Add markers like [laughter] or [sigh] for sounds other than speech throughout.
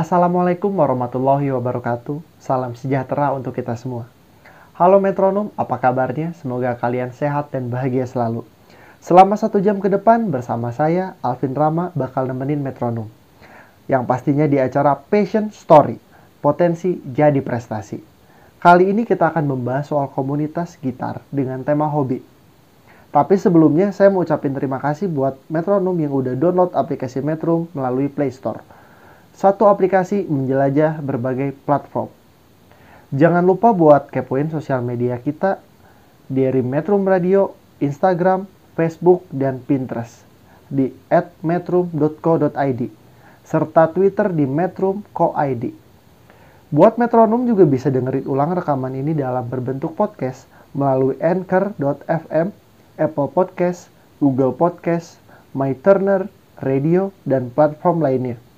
Assalamualaikum warahmatullahi wabarakatuh. Salam sejahtera untuk kita semua. Halo metronom, apa kabarnya? Semoga kalian sehat dan bahagia selalu. Selama satu jam ke depan bersama saya, Alvin Rama, bakal nemenin metronom. Yang pastinya di acara Passion Story, potensi jadi prestasi. Kali ini kita akan membahas soal komunitas gitar dengan tema hobi. Tapi sebelumnya saya mau ucapin terima kasih buat metronom yang udah download aplikasi Metro melalui Play Store. Satu aplikasi menjelajah berbagai platform. Jangan lupa buat kepoin sosial media kita dari Metro Radio, Instagram, Facebook, dan Pinterest di @metrum.co.id serta Twitter di metrum.co.id. Buat metronom juga bisa dengerin ulang rekaman ini dalam berbentuk podcast melalui anchor.fm, Apple Podcast, Google Podcast, MyTurner, Radio, dan platform lainnya.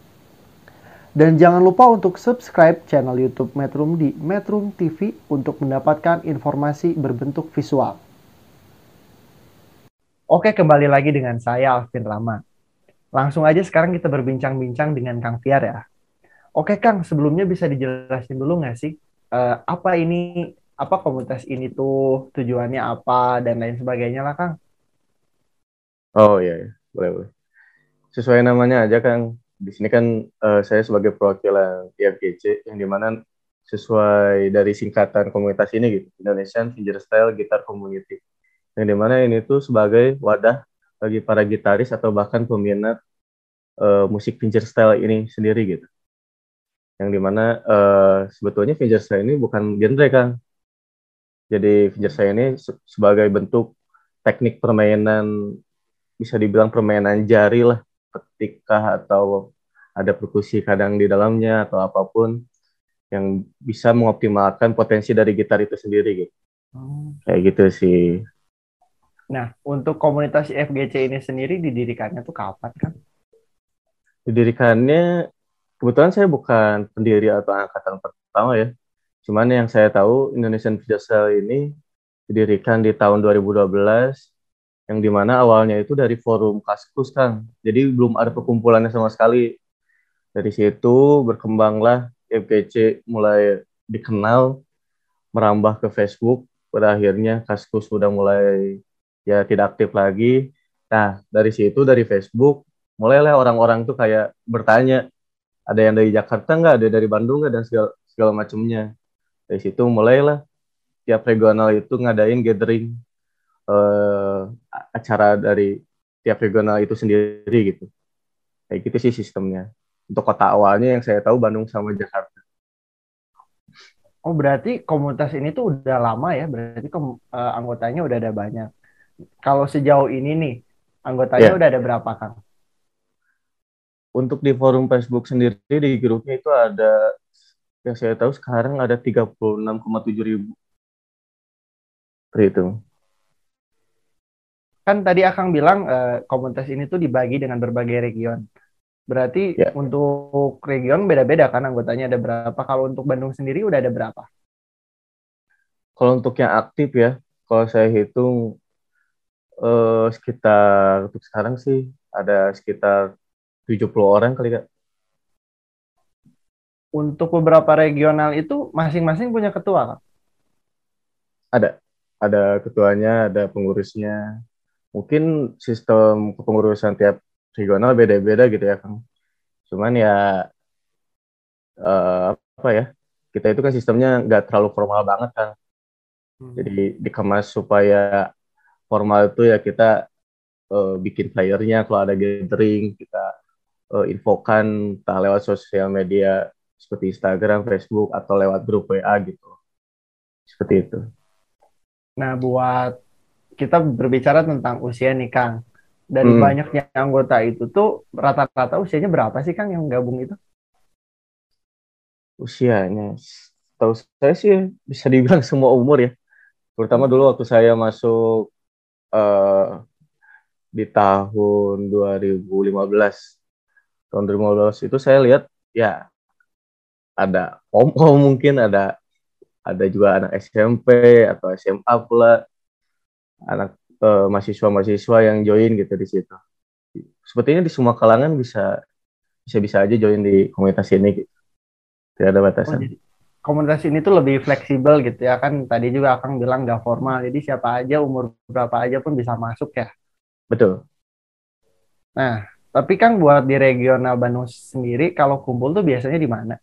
Dan jangan lupa untuk subscribe channel YouTube Metrum di Metrum TV untuk mendapatkan informasi berbentuk visual. Oke, kembali lagi dengan saya Alvin Rama. Langsung aja sekarang kita berbincang-bincang dengan Kang Tiar ya. Oke Kang, sebelumnya bisa dijelasin dulu nggak sih eh, apa ini, apa komunitas ini tuh tujuannya apa dan lain sebagainya lah Kang. Oh iya, iya. boleh boleh. Sesuai namanya aja Kang. Di sini kan eh, saya sebagai perwakilan IFGC yang di mana sesuai dari singkatan komunitas ini gitu, Indonesian Fingerstyle Guitar Community. Yang di mana ini tuh sebagai wadah bagi para gitaris atau bahkan peminat eh, musik fingerstyle ini sendiri gitu. Yang di mana eh, sebetulnya fingerstyle ini bukan genre Kang. Jadi fingerstyle ini se- sebagai bentuk teknik permainan bisa dibilang permainan jari lah ketika atau ada perkusi kadang di dalamnya atau apa pun yang bisa mengoptimalkan potensi dari gitar itu sendiri gitu. Kayak gitu sih. Nah, untuk komunitas FGC ini sendiri didirikannya tuh kapan Kang? Didirikannya kebetulan saya bukan pendiri atau angkatan pertama ya. Cuman yang saya tahu Indonesian Fingerstyle ini didirikan di tahun 2012 yang di mana awalnya itu dari forum Kaskus kan. Jadi belum ada perkumpulannya sama sekali. Dari situ berkembanglah FGC mulai dikenal, merambah ke Facebook. Pada akhirnya Kaskus sudah mulai ya tidak aktif lagi. Nah dari situ dari Facebook mulailah orang-orang tuh kayak bertanya ada yang dari Jakarta nggak, ada dari Bandung nggak dan segala segala macamnya. Dari situ mulailah tiap regional itu ngadain gathering eh, acara dari tiap regional itu sendiri gitu. Kayak gitu sih sistemnya. Untuk kota awalnya yang saya tahu Bandung sama Jakarta. Oh, berarti komunitas ini tuh udah lama ya, berarti kom- eh, anggotanya udah ada banyak. Kalau sejauh ini nih, anggotanya Iya. udah ada berapa Kang? Untuk di forum Facebook sendiri di grupnya itu ada yang saya tahu sekarang ada 36,7 ribu. Terhitung. Kan tadi Akang bilang eh, komunitas ini tuh dibagi dengan berbagai region. Berarti Ya. untuk region beda-beda kan anggotanya ada berapa? Kalau untuk Bandung sendiri udah ada berapa? Kalau untuk yang aktif ya, kalau saya hitung eh, sekitar untuk sekarang sih ada sekitar 70 orang kali Kak. Untuk beberapa regional itu masing-masing punya ketua, Kang. Ada. Ada ketuanya, ada pengurusnya. Mungkin sistem kepengurusan tiap regional beda-beda gitu ya, Kang. Cuman ya eh, apa ya? Kita itu kan sistemnya nggak terlalu formal banget kan. Jadi dikemas supaya formal itu ya kita eh, bikin flyernya kalau ada gathering kita eh, infokan entah lewat sosial media seperti Instagram, Facebook atau lewat grup WA gitu. Seperti itu. Nah, buat kita berbicara tentang usia nih, Kang. Dari Hmm. banyaknya anggota itu tuh rata-rata usianya berapa sih, Kang, yang gabung itu? Usianya setahu saya sih bisa dibilang [laughs] semua umur ya. Terutama dulu waktu saya masuk eh, di tahun 2015. Tahun 2015 itu saya lihat ya ada om-om mungkin ada ada juga anak SMP atau SMA pula anak eh, mahasiswa-mahasiswa yang join gitu di situ. Sepertinya di semua kalangan bisa bisa bisa aja join di komunitas ini gitu. Tidak ada Oh, batasan. jadi komunitas ini tuh lebih fleksibel gitu ya kan tadi juga Akang bilang gak formal jadi siapa aja umur berapa aja pun bisa masuk ya Betul. nah tapi Kang buat di regional Bandung sendiri kalau kumpul tuh biasanya di mana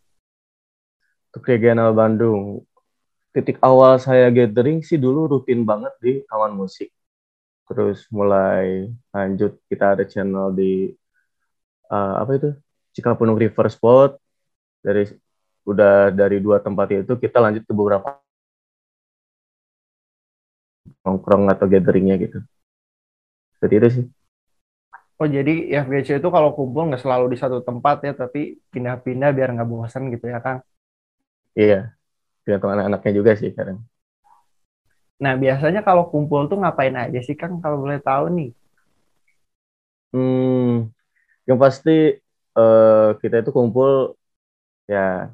Untuk regional Bandung, titik awal saya gathering sih dulu rutin banget di Taman Musik. Terus mulai lanjut kita ada channel di eh, apa itu Cikapundung River Spot. Dari udah dari dua tempat itu kita lanjut ke beberapa nongkrong atau gatheringnya gitu. Seperti itu sih. oh jadi FGC itu kalau kumpul nggak selalu di satu tempat ya tapi pindah-pindah biar nggak bosan gitu ya Kang Iya. Tergantung anak-anaknya juga sih kadang. nah biasanya kalau kumpul tuh ngapain aja sih Kang? Kalau boleh tahu nih. Hmm, yang pasti eh, kita itu kumpul ya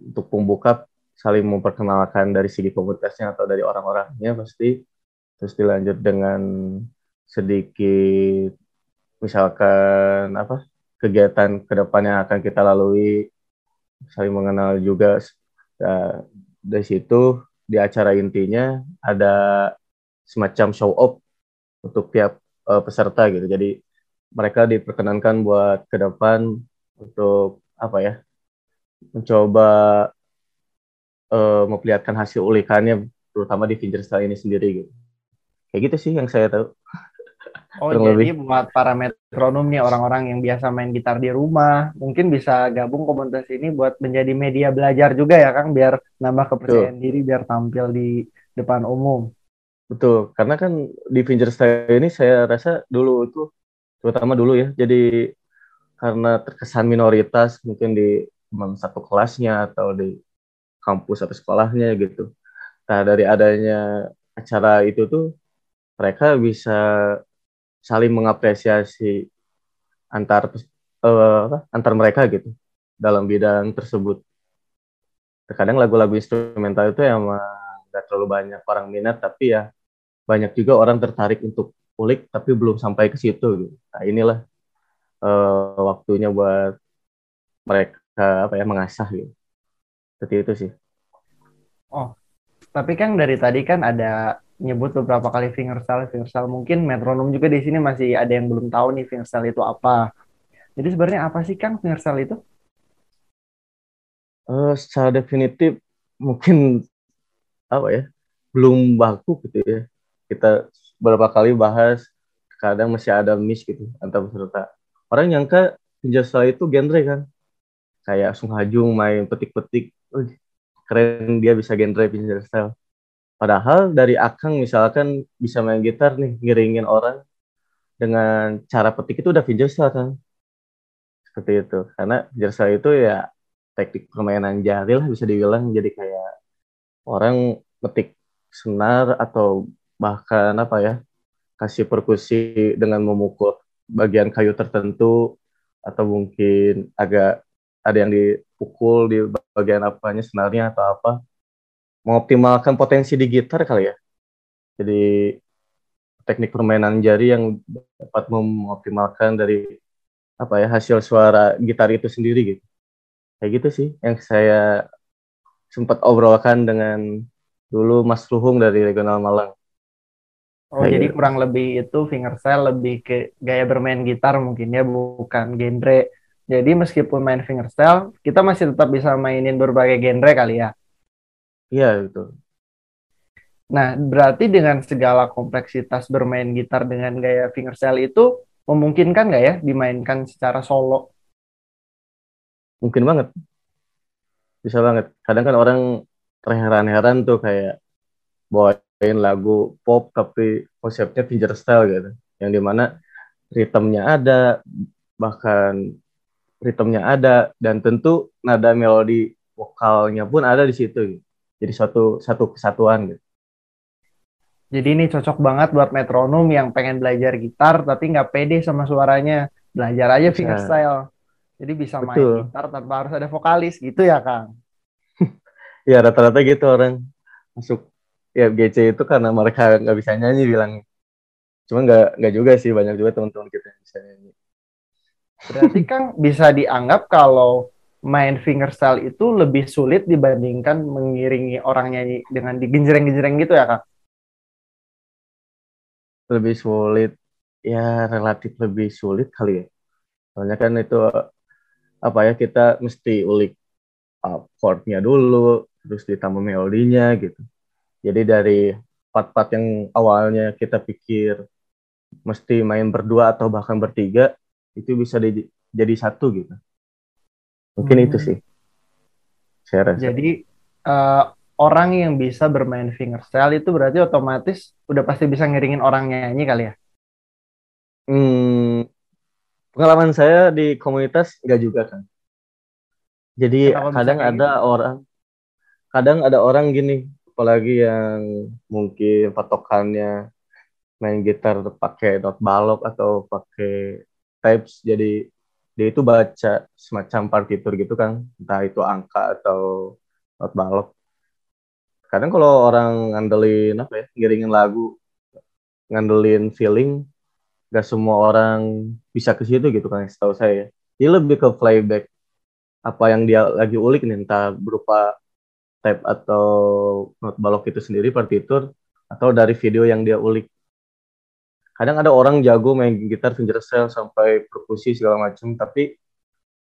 untuk pembuka saling memperkenalkan dari segi komunitasnya atau dari orang-orangnya pasti. Terus dilanjut dengan sedikit misalkan apa kegiatan ke depan yang akan kita lalui. Saling mengenal juga Nah, dari situ di acara intinya ada semacam show off untuk tiap eh, peserta gitu. Jadi mereka diperkenankan buat ke depan untuk apa ya mencoba eh, memperlihatkan hasil ulikannya terutama di fingerstyle ini sendiri gitu. Kayak gitu sih yang saya tahu Oh, jadi buat para metronom nih orang-orang yang biasa main gitar di rumah, mungkin bisa gabung komunitas ini buat menjadi media belajar juga ya, Kang, biar nambah kepercayaan diri, biar tampil di depan umum. betul. Karena kan di fingerstyle ini saya rasa dulu itu terutama dulu ya jadi karena terkesan minoritas mungkin di teman satu kelasnya atau di kampus atau sekolahnya gitu. Nah dari adanya acara itu tuh mereka bisa saling mengapresiasi antar apa, antar mereka gitu dalam bidang tersebut. Terkadang lagu-lagu instrumental itu emang nggak terlalu banyak orang minat, tapi ya banyak juga orang tertarik untuk ulik, tapi belum sampai ke situ. Gitu. Nah inilah eh, waktunya buat mereka apa ya mengasah gitu. Seperti itu sih. Tapi Kang dari tadi kan ada nyebut beberapa kali fingerstyle, fingerstyle. Mungkin metronom juga di sini masih ada yang belum tahu nih fingerstyle itu apa. Jadi sebenarnya apa sih Kang fingerstyle itu? Eh, secara definitif mungkin apa ya belum baku gitu ya kita beberapa kali bahas kadang masih ada miss gitu antar peserta orang nyangka fingerstyle itu genre kan kayak Sung Hajung main petik-petik keren dia bisa genre fingerstyle padahal dari Akang misalkan bisa main gitar nih ngiringin orang dengan cara petik itu udah fingerstyle kan seperti itu. Karena fingerstyle itu ya teknik permainan jari lah bisa dibilang. Jadi kayak orang metik senar atau bahkan apa ya kasih perkusi dengan memukul bagian kayu tertentu atau mungkin agak ada yang dipukul di bagian apanya senarnya atau apa mengoptimalkan potensi di gitar kali ya jadi teknik permainan jari yang dapat mengoptimalkan dari apa ya hasil suara gitar itu sendiri gitu kayak gitu sih yang saya sempat obrolkan dengan dulu Mas Luhung dari Regional Malang. Oh, Kayak jadi gitu. kurang lebih itu fingerstyle lebih ke gaya bermain gitar mungkin ya, bukan genre. Jadi meskipun main fingerstyle, kita masih tetap bisa mainin berbagai genre kali ya. Iya gitu. Nah, berarti dengan segala kompleksitas bermain gitar dengan gaya fingerstyle itu memungkinkan nggak ya dimainkan secara solo? Mungkin banget. Bisa banget. Kadang kan orang terheran-heran tuh kayak bawain lagu pop tapi konsepnya fingerstyle gitu. Yang di mana ritmenya ada, bahkan ritmenya ada, dan tentu nada melodi vokalnya pun ada di situ. Gitu. Jadi satu satu kesatuan gitu. Jadi ini cocok banget buat metronom yang pengen belajar gitar tapi nggak pede sama suaranya. Belajar aja fingerstyle. Jadi bisa main Betul. gitar tanpa harus ada vokalis gitu ya Kang. [laughs] Ya rata-rata gitu orang masuk ya GC itu karena mereka nggak bisa nyanyi bilang. Cuma nggak nggak juga sih banyak juga teman-teman kita yang bisa nyanyi. Berarti Kang bisa dianggap kalau main fingerstyle itu lebih sulit dibandingkan mengiringi orang nyanyi dengan digenjreng-genjreng gitu ya Kang. Lebih sulit ya relatif lebih sulit kali ya. Soalnya kan itu apa ya kita mesti ulik uh, chordnya dulu, terus ditambah melodinya gitu. Jadi dari part-part yang awalnya kita pikir mesti main berdua atau bahkan bertiga, itu bisa di- jadi satu gitu. Mungkin Hmm. itu sih. Saya rasa. Jadi eh, orang yang bisa bermain fingerstyle itu berarti otomatis udah pasti bisa ngiringin orang nyanyi kali ya. Hmm, pengalaman saya di komunitas nggak juga kan. Jadi Kenapa kadang ada gitu? orang, kadang ada orang gini, apalagi yang mungkin patokannya main gitar pakai not balok atau pakai tapes, jadi dia itu baca semacam partitur gitu kan, entah itu angka atau not balok. Kadang kalau orang ngandelin apa ya, ngiringin lagu, ngandelin feeling, gak semua orang bisa ke situ gitu kan setahu saya. Dia lebih ke playback apa yang dia lagi ulik nih entah berupa tape atau not balok itu sendiri partitur atau dari video yang dia ulik. Kadang ada orang jago main gitar fingerstyle sampai perkusi segala macam tapi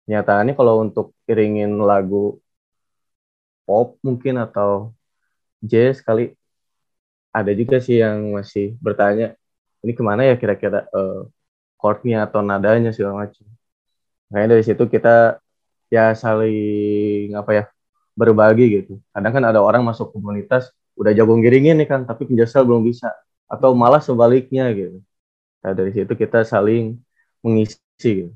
nyataannya kalau untuk iringin lagu pop mungkin atau jazz kali ada juga sih yang masih bertanya ini ke mana ya kira-kira eh, chordnya atau nadanya segala macam. Makanya dari situ kita ya saling apa ya berbagi gitu. Kadang kan ada orang masuk komunitas udah jago ngiringin nih kan, tapi penjasal belum bisa. Atau malah sebaliknya gitu. Nah dari situ kita saling mengisi gitu.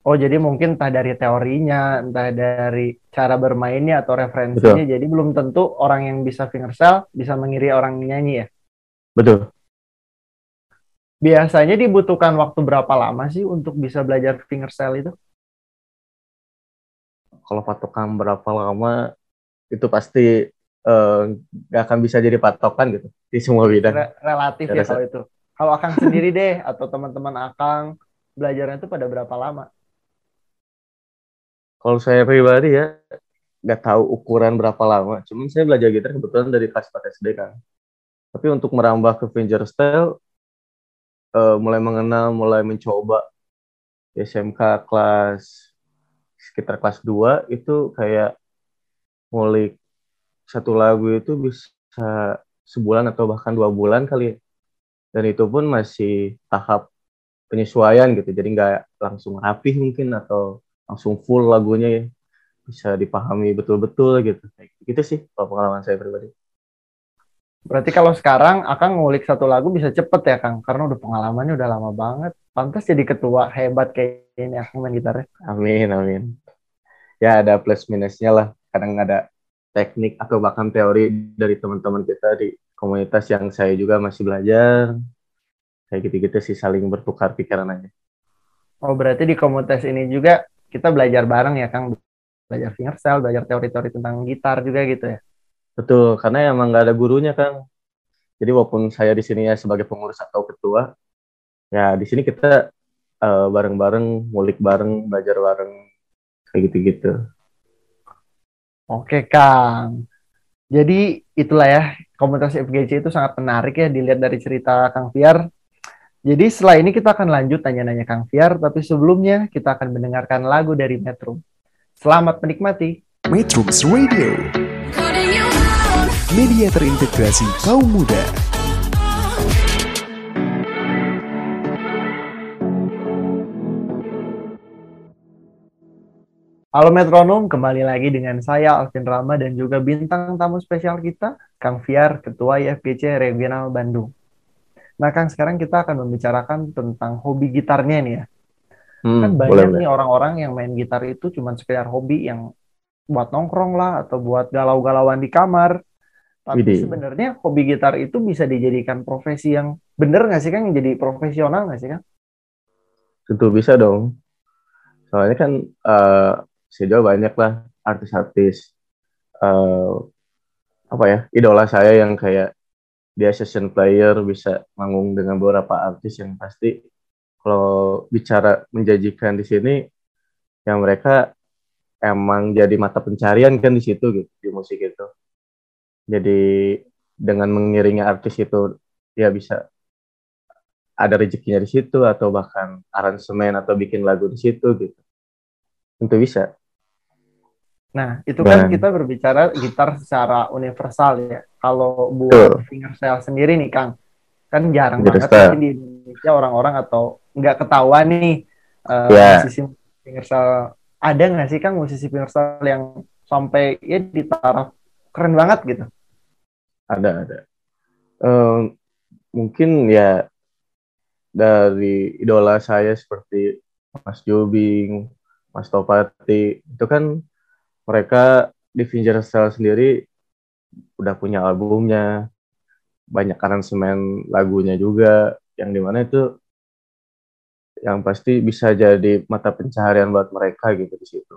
Oh, jadi mungkin entah dari teorinya, entah dari cara bermainnya atau referensinya. Jadi belum tentu orang yang bisa fingerstyle bisa mengiri orang nyanyi ya. Betul. Biasanya dibutuhkan waktu berapa lama sih untuk bisa belajar fingerstyle itu? Kalau patokan berapa lama itu pasti eh, nggak akan bisa jadi patokan gitu di semua bidang. Re- relatif ya rasa. kalau itu. Kalau Akang sendiri deh atau teman-teman Akang belajarnya itu pada berapa lama? Kalau saya pribadi ya nggak tahu ukuran berapa lama. Cuman saya belajar gitar kebetulan dari kelas 4 SD kan. Tapi untuk merambah ke fingerstyle, eh, mulai mengenal, mulai mencoba di SMK kelas sekitar kelas 2 itu kayak ngulik satu lagu itu bisa sebulan atau bahkan dua bulan kali ya. Dan itu pun masih tahap penyesuaian gitu. Jadi nggak langsung rapih mungkin atau langsung full lagunya ya. bisa dipahami betul-betul gitu. Gitu sih kalau pengalaman saya pribadi. Berarti kalau sekarang Akang ngulik satu lagu bisa cepet ya Kang? Karena udah pengalamannya udah lama banget. Pantas jadi ketua hebat kayak ini Akang main gitarnya. Amin, amin. Ya ada plus minusnya lah. Kadang ada teknik atau bahkan teori dari teman-teman kita di komunitas yang saya juga masih belajar. Kayak gitu-gitu sih saling bertukar pikiran aja. Oh berarti di komunitas ini juga kita belajar bareng ya Kang? Belajar fingerstyle, belajar teori-teori tentang gitar juga gitu ya? Betul, karena emang nggak ada gurunya kan. Jadi walaupun saya di sini ya sebagai pengurus atau ketua, ya di sini kita eh, bareng-bareng, ngulik bareng, belajar bareng, kayak gitu-gitu. Oke Kang. Jadi itulah ya komunitas FGC itu sangat menarik ya dilihat dari cerita Kang Fiar. Jadi setelah ini kita akan lanjut tanya-nanya Kang Fiar, tapi sebelumnya kita akan mendengarkan lagu dari Metro. Selamat menikmati. Metrums Radio, media terintegrasi kaum muda. Halo Metronom, kembali lagi dengan saya Alvin Rama dan juga bintang tamu spesial kita, Kang Fiar, Ketua IFGC Regional Bandung. Nah Kang, sekarang kita akan membicarakan tentang hobi gitarnya nih ya. Hmm, Kan banyak boleh. nih orang-orang yang main gitar itu cuma sekedar hobi yang buat nongkrong lah atau buat galau-galauan di kamar. Tapi sebenarnya hobi gitar itu bisa dijadikan profesi yang bener nggak sih kan? Yang jadi profesional nggak sih kan? Tentu bisa dong. Soalnya kan eh sejauh banyak lah artis-artis eh apa ya idola saya yang kayak dia session player bisa manggung dengan beberapa artis yang pasti kalau bicara menjanjikan di sini yang mereka emang jadi mata pencarian kan di situ gitu di musik itu. Jadi dengan mengiringi artis itu dia bisa ada rezekinya di situ atau bahkan aransemen atau bikin lagu di situ gitu. Tentu bisa. Nah, itu kan kita berbicara gitar secara universal ya. Kalau buat Betul. fingerstyle sendiri nih, Kang, kan jarang Fingerstyle. banget mungkin di Indonesia orang-orang atau nggak ketahuan nih eh, Ya. musisi fingerstyle. Ada nggak sih, Kang, musisi fingerstyle yang sampai ya di taraf keren banget gitu? Ada ada. Em, mungkin ya dari idola saya seperti Mas Jobing, Mas Topati itu kan mereka di fingerstyle sendiri udah punya albumnya, banyak aransemen lagunya juga yang di mana itu yang pasti bisa jadi mata pencaharian buat mereka gitu di situ.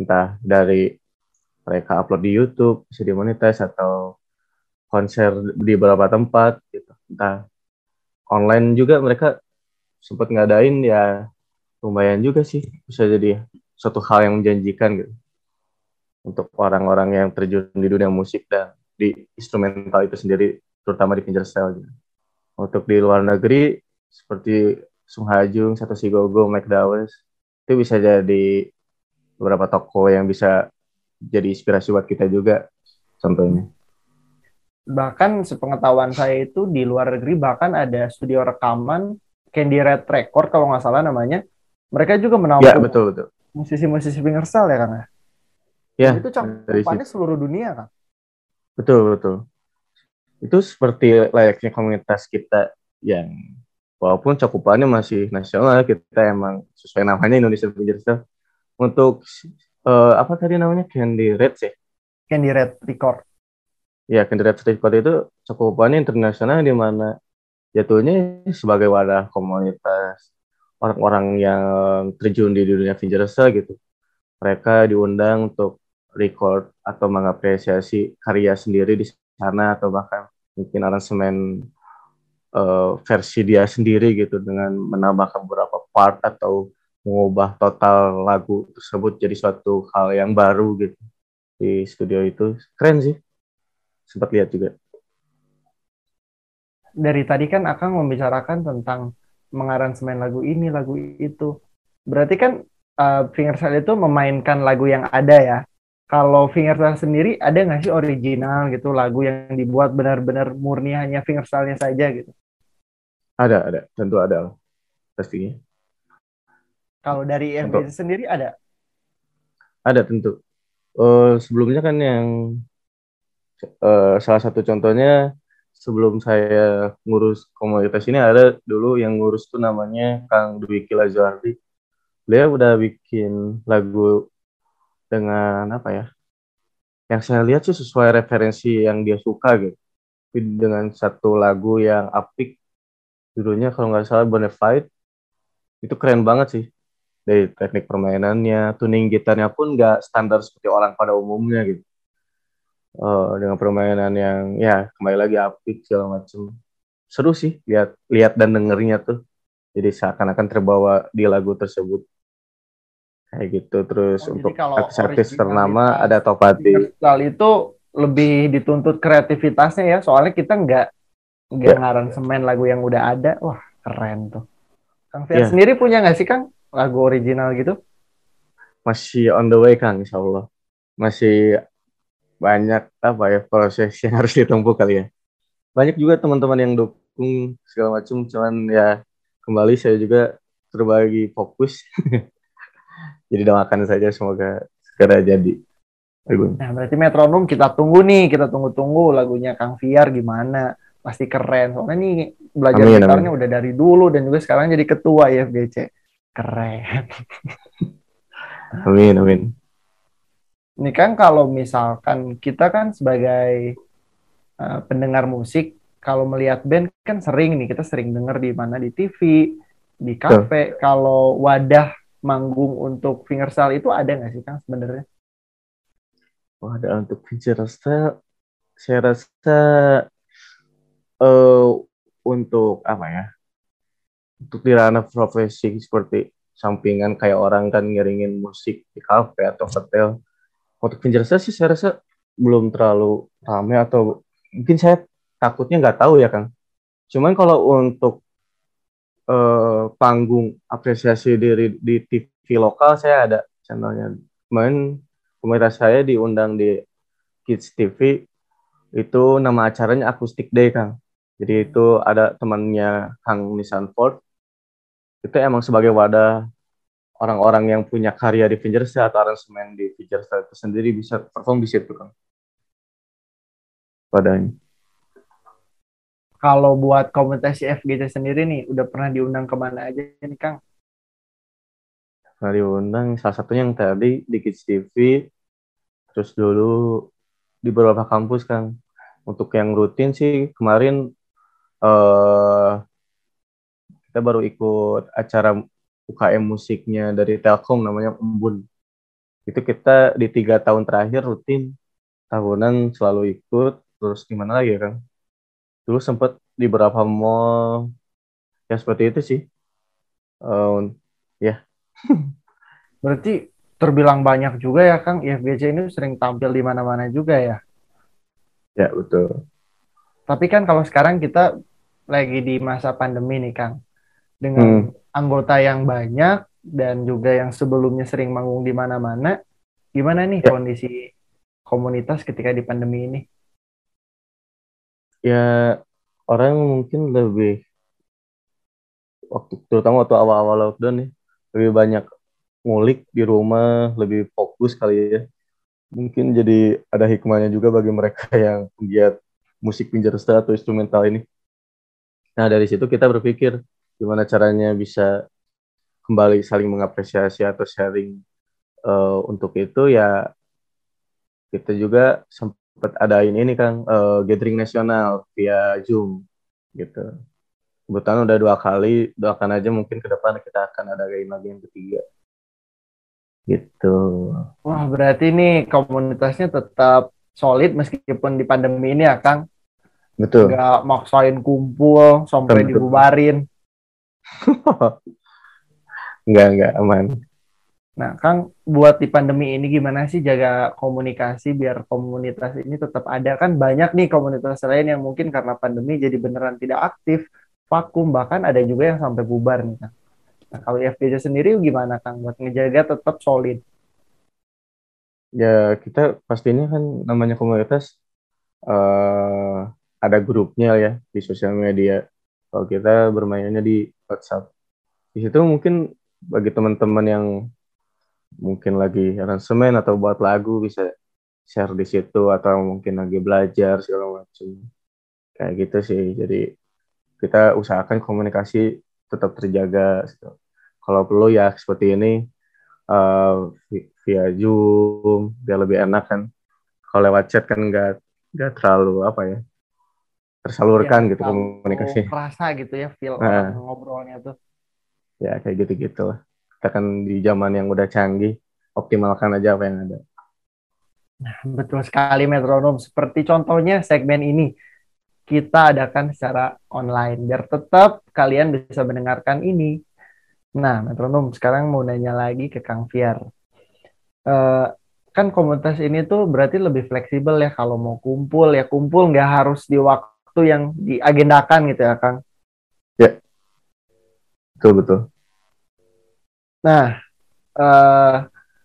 Entah dari mereka upload di YouTube bisa dimonetize atau konser di beberapa tempat gitu. Entah online juga mereka sempat ngadain ya lumayan juga sih bisa jadi suatu hal yang menjanjikan gitu untuk orang-orang yang terjun di dunia musik dan di instrumental itu sendiri terutama di fingerstyle gitu. Untuk di luar negeri seperti Sung Ha Jung, Satoshi Gogo, Mike Dawes itu bisa jadi beberapa toko yang bisa jadi inspirasi buat kita juga contohnya. Bahkan sepengetahuan saya itu di luar negeri bahkan ada studio rekaman Candy Red Record kalau nggak salah namanya. Mereka juga Ya menampung betul betul. musisi-musisi fingerstyle ya, Kang? Ya? Itu cakupannya seluruh dunia, Kang. Betul, betul. Itu seperti layaknya komunitas kita yang walaupun cakupannya masih nasional, kita emang sesuai namanya Indonesia Fingerstyle. Untuk eh, apa tadi namanya Candy Red sih? Candy Red Record. Ya, Candy Red Record itu cakupannya internasional di mana jatuhnya sebagai wadah komunitas orang-orang yang terjun di dunia fingerstyle gitu. Mereka diundang untuk record atau mengapresiasi karya sendiri di sana atau bahkan mungkin aransemen eh, versi dia sendiri gitu dengan menambahkan beberapa part atau mengubah total lagu tersebut jadi suatu hal yang baru gitu di studio itu keren sih sempat lihat juga Dari tadi kan Akang membicarakan tentang mengaransemen lagu ini, lagu itu. Berarti kan uh, fingerstyle itu memainkan lagu yang ada ya. Kalau fingerstyle sendiri ada nggak sih original gitu lagu yang dibuat benar-benar murni hanya fingerstyle-nya saja gitu? ada ada. Tentu ada lah pastinya. Kalau dari FBC sendiri ada? ada tentu. Eh, sebelumnya kan yang eh, salah satu contohnya sebelum saya ngurus komunitas ini ada dulu yang ngurus tuh namanya Kang Dwiki Lazuardi beliau udah bikin lagu dengan apa ya yang saya lihat sih sesuai referensi yang dia suka gitu dengan satu lagu yang apik judulnya kalau nggak salah Bonafide itu keren banget sih dari teknik permainannya, tuning gitarnya pun nggak standar seperti orang pada umumnya gitu. Eh, dengan permainan yang ya kembali lagi apik segala macem. Seru sih lihat lihat dan dengernya tuh. Jadi seakan-akan terbawa di lagu tersebut. Kayak gitu terus Oh, untuk artis-artis ternama ada Topati. Fingerstyle itu lebih dituntut kreativitasnya ya, soalnya kita nggak nggak Ya. ngaransemen lagu yang udah ada. Wah, keren tuh. Kang Fiat Ya. sendiri punya nggak sih Kang lagu original gitu? Masih on the way Kang, insya Allah. Masih banyak apa ya proses yang [laughs] harus ditempuh kali ya. Banyak juga teman-teman yang dukung segala macam, cuman ya kembali saya juga terbagi fokus. [laughs] Jadi doakan saja semoga segera jadi lagunya. Nah, berarti metronom kita tunggu nih, kita tunggu-tunggu lagunya Kang Fiar gimana. Pasti keren. Soalnya nih belajar Amin, gitarnya udah dari dulu dan juga sekarang jadi ketua IFGC. Keren. [laughs] Amin, amin. Ini kan kalau misalkan kita kan sebagai uh, pendengar musik, kalau melihat band kan sering nih, kita sering denger di mana di TV, di kafe. Kalau wadah manggung untuk fingerstyle itu ada nggak sih Kang sebenarnya? Wadah untuk fingerstyle, saya rasa uh, untuk apa ya? Untuk di ranah profesi seperti sampingan kayak orang kan ngiringin musik di kafe atau hotel untuk Fingerstyle sih saya rasa belum terlalu ramai atau mungkin saya takutnya nggak tahu ya Kang. Cuman kalau untuk uh, panggung apresiasi diri di TV lokal saya ada channelnya. Kemarin komunitas saya diundang di Kids TV itu nama acaranya Acoustic Day Kang. Jadi itu ada temannya Kang Nissan Ford. Itu emang sebagai wadah orang-orang yang punya karya di Fingerstyle atau aransemen di Fingerstyle itu sendiri bisa perform di situ kan padanya kalau buat komunitas FGC sendiri nih udah pernah diundang ke mana aja nih Kang? Pernah diundang salah satunya yang tadi di Kids TV terus dulu di beberapa kampus kan untuk yang rutin sih kemarin uh, kita baru ikut acara UKM musiknya dari Telkom namanya Embun. Itu kita di tiga tahun terakhir rutin tahunan selalu ikut. Terus gimana lagi ya kan? Dulu sempat di beberapa mall ya seperti itu sih. Uh, ya. [laughs] Berarti terbilang banyak juga ya Kang. IFGC ini sering tampil di mana-mana juga ya. Ya betul. Tapi kan kalau sekarang kita lagi di masa pandemi nih Kang. Dengan hmm anggota yang banyak dan juga yang sebelumnya sering manggung di mana-mana, gimana nih ya. kondisi komunitas ketika di pandemi ini? Ya orang mungkin lebih waktu terutama waktu awal-awal lockdown nih lebih banyak ngulik di rumah, lebih fokus kali ya. Mungkin jadi ada hikmahnya juga bagi mereka [laughs] yang penggiat musik pinjaresta atau instrumental ini. Nah dari situ kita berpikir gimana caranya bisa kembali saling mengapresiasi atau sharing uh, untuk itu ya kita juga sempat adain ini kan uh, gathering nasional via Zoom gitu. Kebetulan udah dua kali, doakan aja mungkin ke depan kita akan ada lagi yang ketiga. Gitu. Wah, berarti ini komunitasnya tetap solid meskipun di pandemi ini ya, Kang? Betul. Gak maksain kumpul sampai dibubarin. [laughs] enggak, enggak, aman. Nah, Kang, buat di pandemi ini gimana sih jaga komunikasi biar komunitas ini tetap ada? Kan banyak nih komunitas lain yang mungkin karena pandemi jadi beneran tidak aktif, vakum, bahkan ada juga yang sampai bubar nih, Kang. Nah, kalau FPJ sendiri gimana, Kang, buat ngejaga tetap solid? Ya, kita pastinya kan namanya komunitas uh, ada grupnya ya di sosial media. Kalau kita bermainnya di WhatsApp. Di situ mungkin bagi teman-teman yang mungkin lagi aransemen atau buat lagu bisa share di situ atau mungkin lagi belajar segala macam. Kayak gitu sih. Jadi kita usahakan komunikasi tetap terjaga. Kalau perlu ya seperti ini uh, via Zoom biar lebih enak kan. Kalau lewat chat kan nggak nggak terlalu apa ya tersalurkan ya, gitu komunikasi. Kerasa gitu ya feel nah. ngobrolnya tuh. Ya kayak gitu-gitu lah. Kita kan di zaman yang udah canggih, optimalkan aja apa yang ada. Nah, betul sekali metronom. Seperti contohnya segmen ini kita adakan secara online biar tetap kalian bisa mendengarkan ini. Nah, metronom sekarang mau nanya lagi ke Kang Fiar. Uh, kan komunitas ini tuh berarti lebih fleksibel ya kalau mau kumpul ya kumpul nggak harus di waktu waktu yang diagendakan gitu ya Kang. Ya, betul betul. Nah, uh,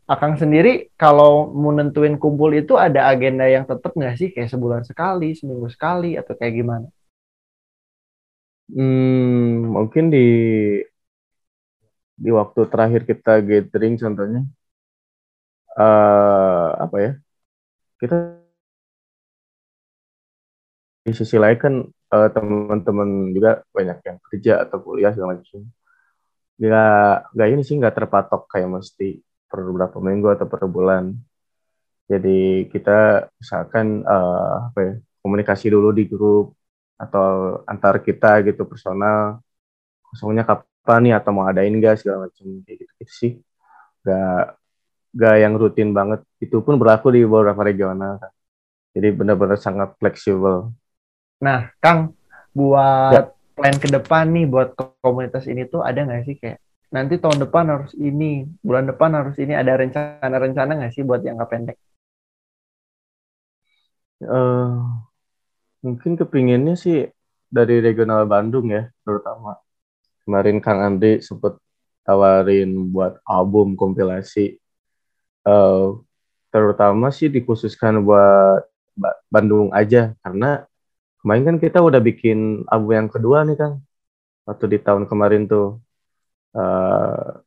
Akang sendiri kalau mau nentuin kumpul itu ada agenda yang tetap nggak sih? Kayak sebulan sekali, seminggu sekali atau kayak gimana? Hmm, mungkin di di waktu terakhir kita gathering contohnya uh, apa ya? Kita di sisi lain kan uh, teman-teman juga banyak yang kerja atau kuliah segala macam nggak nggak ini sih nggak terpatok kayak mesti per beberapa minggu atau per bulan. Jadi kita misalkan eh, apa ya komunikasi dulu di grup atau antar kita gitu personal kosongnya kapan nih atau mau adain nggak segala macam kayak gitu, gitu sih. Gak gak yang rutin banget. Itu pun berlaku di beberapa regional. Kan. Jadi benar-benar sangat fleksibel. Nah, Kang, buat plan ke depan nih buat komunitas ini tuh ada nggak sih kayak nanti tahun depan harus ini, bulan depan harus ini ada rencana-rencana nggak sih buat jangka pendek? eh mungkin kepinginnya sih dari regional Bandung ya, terutama. Kemarin Kang Andri sempet tawarin buat album kompilasi. eh terutama sih dikhususkan buat Ba- Bandung aja, karena kemarin kan kita udah bikin album yang kedua nih Kang. Waktu di tahun kemarin tuh. eh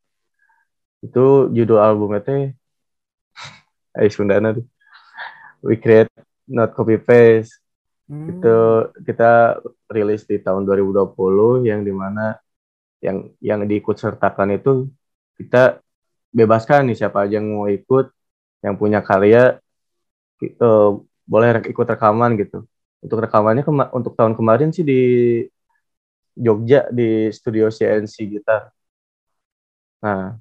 itu judul albumnya teh eh Sundana tuh. We Create Not Copy Paste itu kita rilis di tahun 2020 yang di mana yang yang diikut sertakan itu kita bebaskan nih siapa aja yang mau ikut yang punya karya eh, boleh ikut rekaman gitu untuk rekamannya kema- untuk tahun kemarin sih di Jogja di studio CNC Gitar. Nah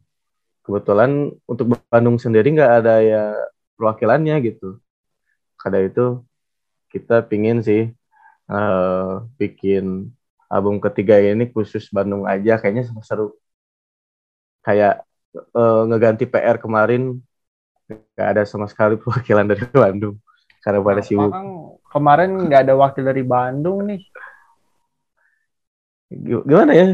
kebetulan untuk Bandung sendiri nggak ada ya perwakilannya gitu. Karena itu kita pingin sih eh, bikin album ketiga ini khusus Bandung aja. Kayaknya seru kayak eh, ngeganti PR kemarin nggak ada sama sekali [laughs] perwakilan dari Bandung. Karena pada sibuk? Kemarin nggak ada wakil dari Bandung nih. Gi- gimana ya?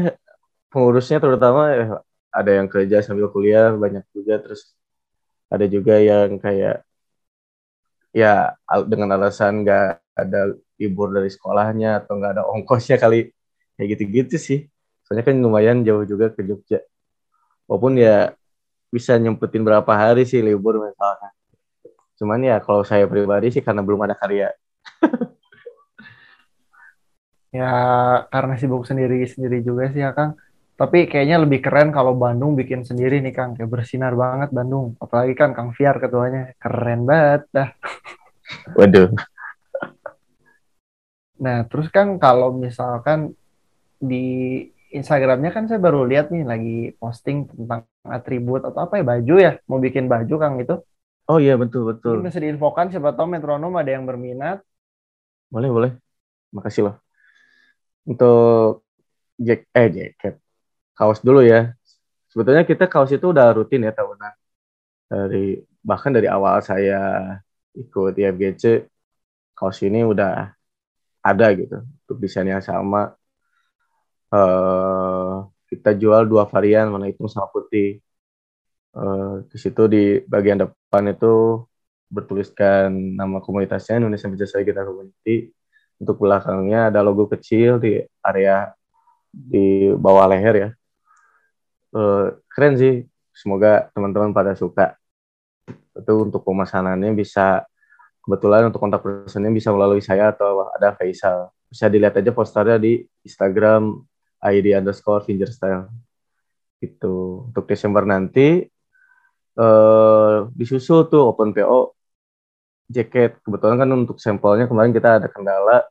Pengurusnya terutama eh, ada yang kerja sambil kuliah banyak juga. Terus ada juga yang kayak ya dengan alasan nggak ada libur dari sekolahnya atau nggak ada ongkosnya kali. Kayak gitu-gitu sih. Soalnya kan lumayan jauh juga ke Jogja. Walaupun ya bisa nyempetin berapa hari sih libur misalnya. Cuman ya kalau saya pribadi sih karena belum ada karya Ya karena sibuk sendiri-sendiri juga sih ya Kang. Tapi kayaknya lebih keren kalau Bandung bikin sendiri nih Kang. Kayak bersinar banget Bandung. Apalagi kan Kang Fiar ketuanya. Keren banget dah. waduh Nah terus Kang kalau misalkan di Instagramnya kan saya baru lihat nih lagi posting tentang atribut atau apa ya baju ya. Mau bikin baju Kang itu. oh iya betul betul Mungkin bisa diinfokan siapa tahu metronom ada yang berminat. Boleh, boleh. Makasih loh. Untuk jack eh jaket. Kaos dulu ya. Sebetulnya kita kaos itu udah rutin ya tahunan. Dari bahkan dari awal saya ikut IFGC kaos ini udah ada gitu. Untuk desain yang sama. eh kita jual dua varian warna hitam sama putih. Eh di situ di bagian depan itu bertuliskan nama komunitasnya Indonesia Media Guitar Community untuk belakangnya ada logo kecil di area di bawah leher ya. Eh, keren sih. Semoga teman-teman pada suka. Itu untuk pemesanannya bisa kebetulan untuk kontak personnya bisa melalui saya atau ada Faisal. Bisa dilihat aja posternya di Instagram ID underscore fingerstyle. Gitu. Untuk Desember nanti eh disusul tuh open PO jaket. Kebetulan kan untuk sampelnya kemarin kita ada kendala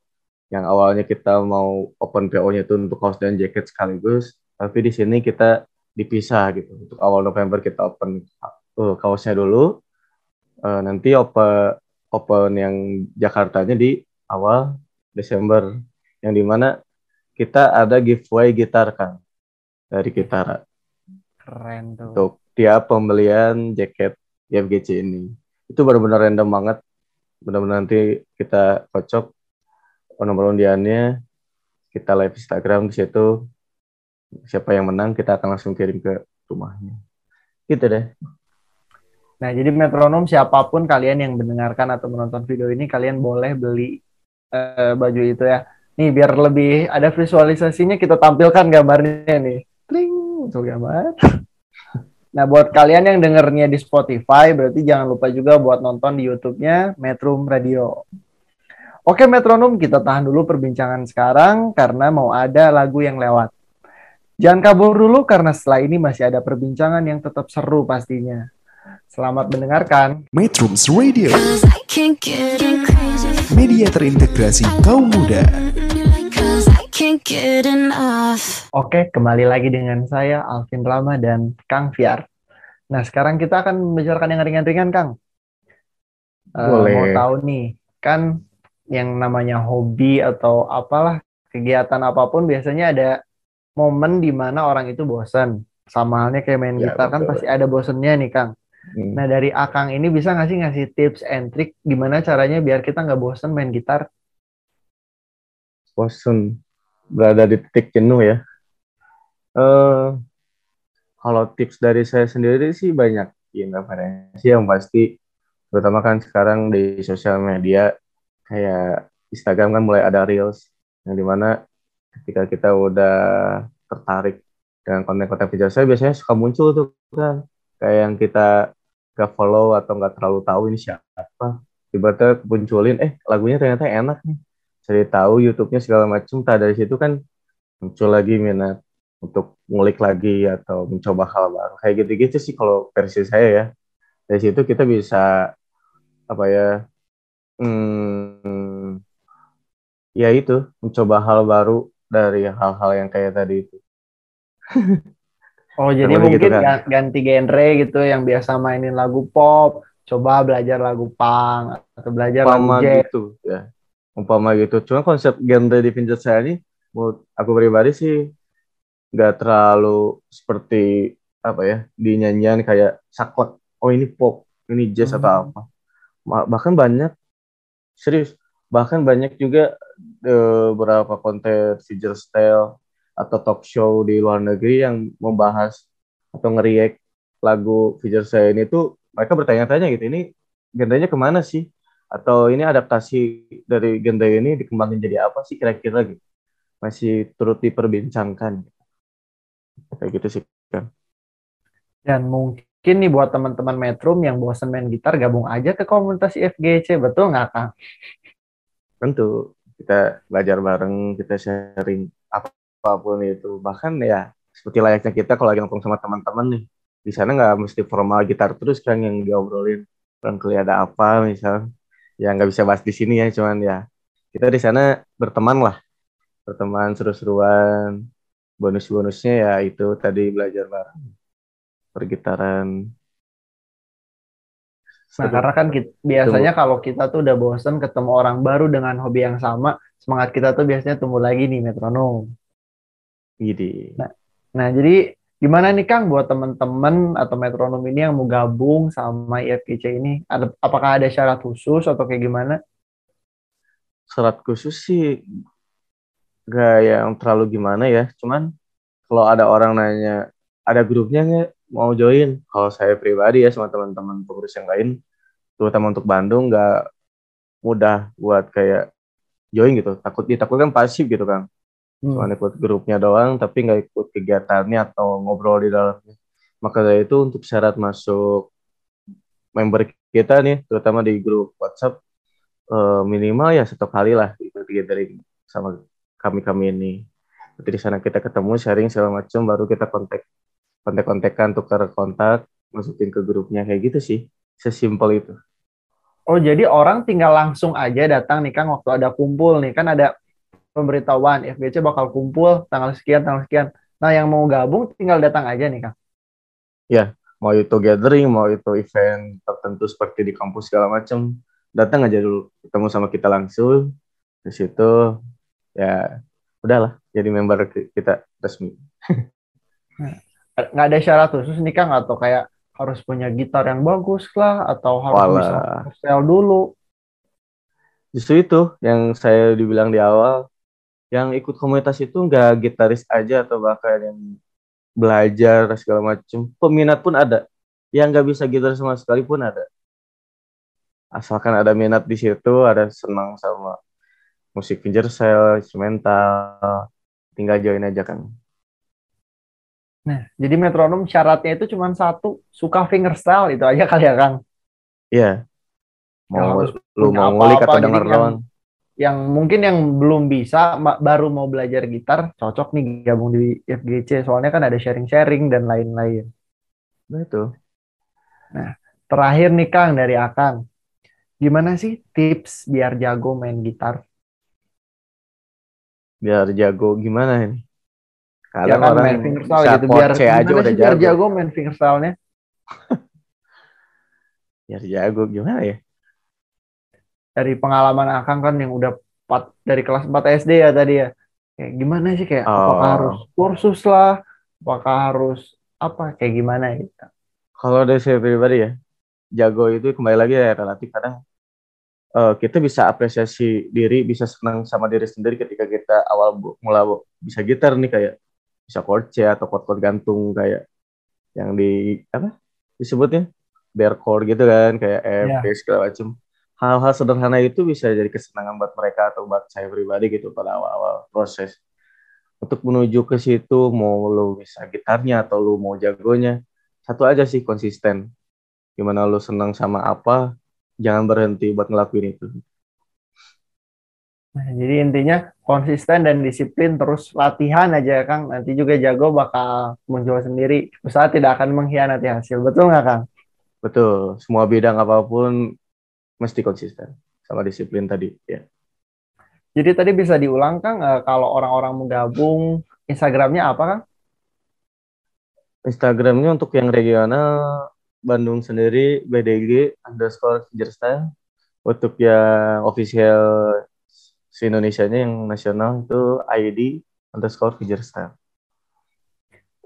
yang awalnya kita mau open PO-nya itu untuk kaos dan jaket sekaligus, tapi di sini kita dipisah gitu. Untuk awal November kita open uh, kaosnya dulu, uh, nanti open open yang Jakartanya di awal Desember, yang di mana kita ada giveaway gitar kan dari Gitara Keren tuh. untuk tiap pembelian jaket IFGC ini. Itu benar-benar random banget. Benar-benar nanti kita kocok nomor undiannya, kita live Instagram di situ. Siapa yang menang kita akan langsung kirim ke rumahnya. Gitu deh. Nah, jadi metronom siapa pun kalian yang mendengarkan atau menonton video ini, kalian boleh beli eh, baju itu ya. Nih, biar lebih ada visualisasinya, kita tampilkan gambarnya nih. Tling, tuh gambar. Nah, buat kalian yang dengernya di Spotify, berarti jangan lupa juga buat nonton di YouTube-nya Metrum Radio. Oke, metronom, kita tahan dulu perbincangan sekarang karena mau ada lagu yang lewat. Jangan kabur dulu karena setelah ini masih ada perbincangan yang tetap seru pastinya. Selamat mendengarkan. Metrums Radio, media terintegrasi kaum muda. Oke, kembali lagi dengan saya Alvin Rama dan Kang Fiar. Nah, sekarang kita akan membicarakan yang ringan-ringan, Kang. Eh, Boleh. mau tahu nih, kan yang namanya hobi atau apalah kegiatan apa pun biasanya ada momen di mana orang itu bosan. Sama halnya kayak main Ya, gitar kan betul. pasti ada bosennya nih, Kang. Hmm. Nah, dari Akang ini bisa nggak sih ngasih tips and trick gimana caranya biar kita nggak bosen main gitar? bosen berada di titik jenuh ya. Eh kalau tips dari saya sendiri sih banyak ya referensi yang pasti terutama kan sekarang di sosial media kayak Instagram kan mulai ada reels yang di mana ketika kita udah tertarik dengan konten-konten video saya biasanya suka muncul tuh kan. Kayak yang kita gak follow atau nggak terlalu tahu ini siapa. Tiba-tiba munculin eh lagunya ternyata enak nih cari tahu YouTube-nya segala macam tak dari situ kan muncul lagi minat untuk ngulik lagi atau mencoba hal baru kayak gitu-gitu sih kalau versi saya ya dari situ kita bisa apa ya hmm, ya itu mencoba hal baru dari hal-hal yang kayak tadi itu [laughs] Oh, jadi Namanya mungkin gitu kan. ga- ganti genre gitu yang biasa mainin lagu pop, coba belajar lagu punk atau belajar umpama lagu jazz. gitu ya umpama gitu. Cuma konsep genre di vintage saya ini menurut aku pribadi sih nggak terlalu seperti apa ya di nyanyian kayak saklek. Oh ini pop ini jazz atau Hmm. apa. Ma- bahkan banyak serius bahkan banyak juga eh, beberapa konten feature style atau talk show di luar negeri yang membahas atau nge-react lagu feature saya ini tuh mereka bertanya-tanya gitu ini genrenya ke mana sih atau ini adaptasi dari genre ini dikembangin jadi apa sih kira-kira gitu? Masih turut diperbincangkan. Kayak gitu sih kan Dan mungkin nih buat teman-teman Metrum yang bosan main gitar, gabung aja ke komunitas IFGC, betul nggak, Kang? tentu. Kita belajar bareng kita sharing apa pun itu. Bahkan ya seperti layaknya kita kalau lagi nongkrong sama teman-teman nih. Di sana nggak mesti formal gitar terus kan yang diobrolin. Barangkali ada apa misal ya nggak bisa bahas di sini ya cuman ya. Kita di sana berteman lah. Berteman seru-seruan. Bonus-bonusnya ya itu tadi belajar bareng. Pergitaran. Nah, karena kan kit- biasanya kalau kita tuh udah bosan ketemu orang baru dengan hobi yang sama, semangat kita tuh biasanya tumbuh lagi nih metronom. Gini. Nah, jadi gimana nih Kang buat teman-teman atau metronom ini yang mau gabung sama IFGC ini? Ada, apakah ada syarat khusus atau kayak gimana? Syarat khusus sih gak yang terlalu gimana ya. Cuman kalau ada orang nanya, ada grupnya nggak mau join? Kalau saya pribadi ya sama teman-teman pengurus yang lain, terutama untuk Bandung nggak mudah buat kayak join gitu. Takut ditakutkan pasif gitu kan. Hmm. Cuma ikut grupnya doang, tapi nggak ikut kegiatannya atau ngobrol di dalamnya. Maka dari itu untuk syarat masuk member kita nih, terutama di grup WhatsApp, eh, minimal ya satu kali lah ikut gathering sama kami-kami ini. Nanti di sana kita ketemu, sharing segala macam, baru kita kontak, kontak-kontakan, tukar kontak, masukin ke grupnya kayak gitu sih. Sesimpel itu. Oh, jadi orang tinggal langsung aja datang nih Kang waktu ada kumpul nih. Kan ada pemberitahuan IFGC bakal kumpul tanggal sekian, tanggal sekian. Nah, yang mau gabung tinggal datang aja nih Kang. Mau itu gathering, mau itu event tertentu seperti di kampus segala macam, datang aja dulu, ketemu sama kita langsung. Di situ ya udahlah jadi member ki- kita resmi. [laughs] Nggak ada syarat khusus nih Kang atau kayak harus punya gitar yang bagus lah atau harus Walah. bisa sel dulu. Justru itu yang saya dibilang di awal, yang ikut komunitas itu nggak gitaris aja atau bahkan yang belajar segala macam, peminat pun ada. Yang nggak bisa gitar sama sekali pun ada. Asalkan ada minat di situ, ada senang sama musik fingerstyle, instrumental, tinggal join aja kan. Nah, jadi metronom syaratnya itu cuma satu, suka fingerstyle itu aja kali ya Kang. Iya. Nggak Mau lu mau ngulik atau denger yang- doang. Yang mungkin yang belum bisa baru mau belajar gitar cocok nih gabung di FGC soalnya kan ada sharing-sharing dan lain-lain. Nah itu. Terakhir nih Kang dari Akang. Gimana sih tips biar jago main gitar? Biar jago gimana ini? Ya Kadang kan orang main fingerstyle gitu biar C aja udah sih biar jago. jago main fingerstyle-nya? [laughs] Biar jago gimana ya? Dari pengalaman Akang kan yang udah 4, dari kelas 4 SD ya tadi ya. Kayak gimana sih kayak apakah Oh. harus kursus lah, apakah harus apa kayak gimana gitu. Kalau dari saya pribadi ya, jago itu kembali lagi ya relatif kadang eh, kita bisa apresiasi diri, bisa senang sama diri sendiri ketika kita awal bu- mula bu- bisa gitar nih kayak bisa chord C atau chord-chord gantung kayak yang di apa disebutnya bare chord gitu kan kayak F. D, segala macam. Hal-hal sederhana itu bisa jadi kesenangan buat mereka atau buat saya pribadi gitu pada awal-awal proses. Untuk menuju ke situ mau lu bisa gitarnya atau lu mau jagonya, satu aja sih konsisten. Gimana lu senang sama apa, jangan berhenti buat ngelakuin itu. Nah, jadi intinya konsisten dan disiplin terus latihan aja Kang. Nanti juga jago bakal muncul sendiri. Usaha tidak akan mengkhianati hasil. Betul nggak Kang? Betul, semua bidang apa pun mesti konsisten sama disiplin tadi ya. Jadi tadi bisa diulang Kang, eh, kalau orang-orang mau gabung, Instagramnya apa Kang? Instagramnya untuk yang regional Bandung sendiri BDG underscore Fingerstyle. Untuk yang official si Indonesia-nya yang nasional itu ID underscore Fingerstyle.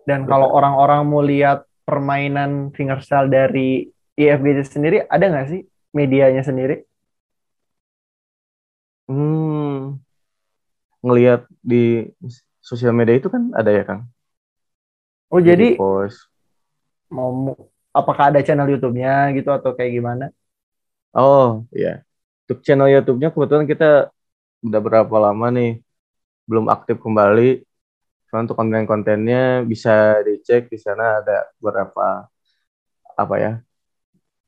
Dan kalau orang-orang mau lihat permainan fingerstyle dari IFGC sendiri, ada nggak sih medianya sendiri? Hmm, ngelihat di sosial media itu kan ada ya Kang? Oh jadi post. mau mau- apakah ada channel YouTube-nya gitu atau kayak gimana? Oh iya, untuk channel YouTube-nya kebetulan kita udah berapa lama nih belum aktif kembali. Cuma untuk konten-kontennya bisa dicek di sana ada beberapa apa ya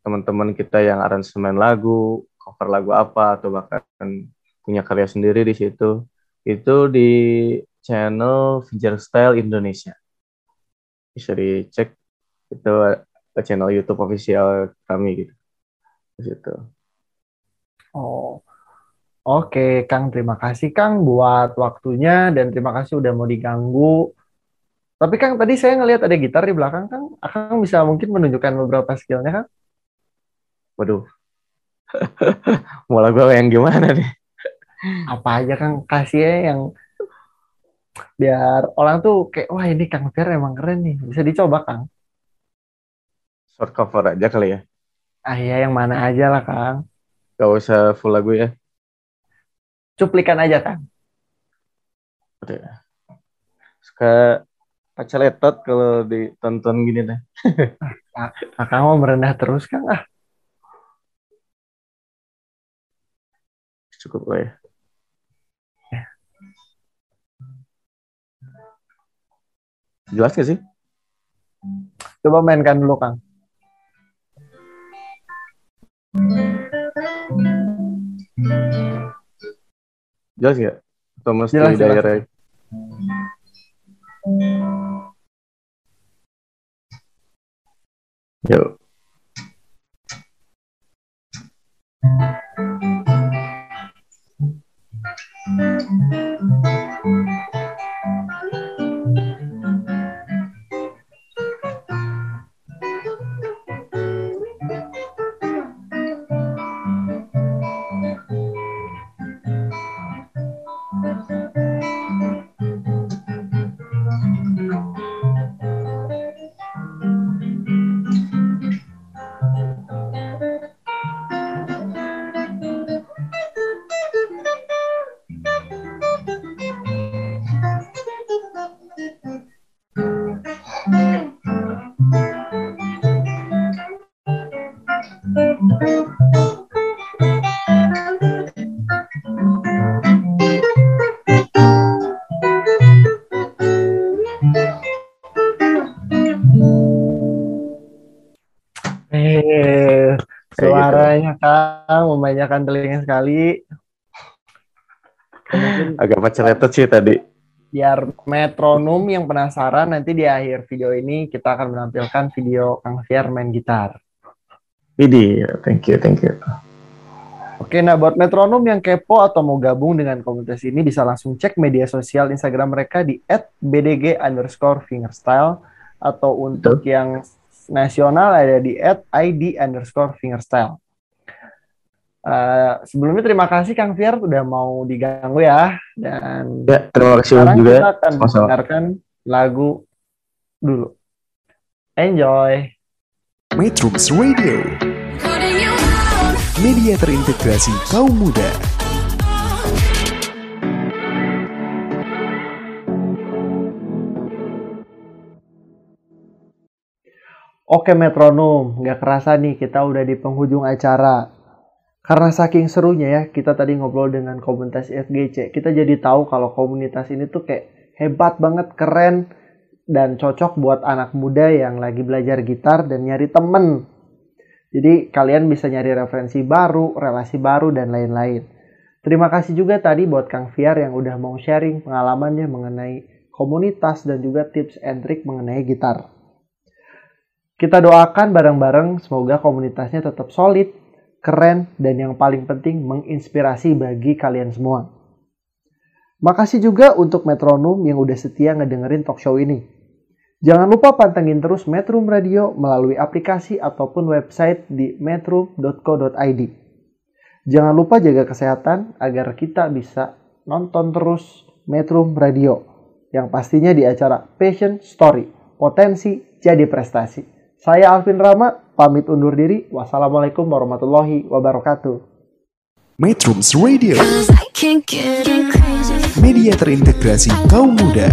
teman-teman kita yang aransemen lagu, cover lagu apa atau bahkan punya karya sendiri di situ. Itu di channel Fingerstyle Indonesia. Bisa dicek itu channel YouTube official kami gitu. Di situ. Oh, oke Kang, terima kasih Kang buat waktunya dan terima kasih udah mau diganggu. Tapi Kang, tadi saya ngelihat ada gitar di belakang Kang. Akang bisa mungkin menunjukkan beberapa skillnya Kang? Waduh. [laughs] Mau lagu yang gimana nih? Apa aja Kang? Kasih ya yang biar orang tuh kayak, wah ini Kang Fer emang keren nih. Bisa dicoba Kang. Short cover aja kali ya. Ah iya, yang mana aja lah Kang. Gak usah full lagu ya. Cuplikan aja Kang. Udah. Suka pacaletot kalau ditonton gini deh. [laughs] Akang mau merendah terus Kang. Ah, Cukup lah ya. Jelas gak sih? coba mainkan dulu Kang. Jelas gak? Mesti Jelas, jelas. daerah? Yuk. Eh, Mungkin Agak paceletet sih tadi. biar metronom yang penasaran nanti di akhir video ini kita akan menampilkan video Kang Fiar main gitar. Widih, thank you, thank you. Oke, nah buat metronom yang kepo atau mau gabung dengan komunitas ini bisa langsung cek media sosial Instagram mereka di @bdg underscore fingerstyle atau untuk yang nasional ada di @id underscore fingerstyle. Eh, sebelumnya terima kasih Kang Fiar udah mau diganggu ya dan Ya, terima kasih sekarang juga. kita akan Sama-sama. mendengarkan lagu dulu. Enjoy. Metrums Radio, media terintegrasi kaum muda. Oke metronom, nggak kerasa nih kita udah di penghujung acara. Karena saking serunya ya, kita tadi ngobrol dengan komunitas FGC, kita jadi tahu kalau komunitas ini tuh kayak hebat banget, keren, dan cocok buat anak muda yang lagi belajar gitar dan nyari temen. Jadi kalian bisa nyari referensi baru, relasi baru, dan lain-lain. Terima kasih juga tadi buat Kang Fiar yang udah mau sharing pengalamannya mengenai komunitas dan juga tips and trick mengenai gitar. Kita doakan bareng-bareng semoga komunitasnya tetap solid, keren, dan yang paling penting menginspirasi bagi kalian semua. Makasih juga untuk Metronom yang udah setia ngedengerin talk show ini. Jangan lupa pantengin terus Metrum Radio melalui aplikasi ataupun website di metrum.co.id. Jangan lupa jaga kesehatan agar kita bisa nonton terus Metrum Radio yang pastinya di acara Passion Story, potensi jadi prestasi. Saya Alvin Rama, pamit undur diri. Wassalamualaikum warahmatullahi wabarakatuh. Metrums Radio, media terintegrasi kaum muda.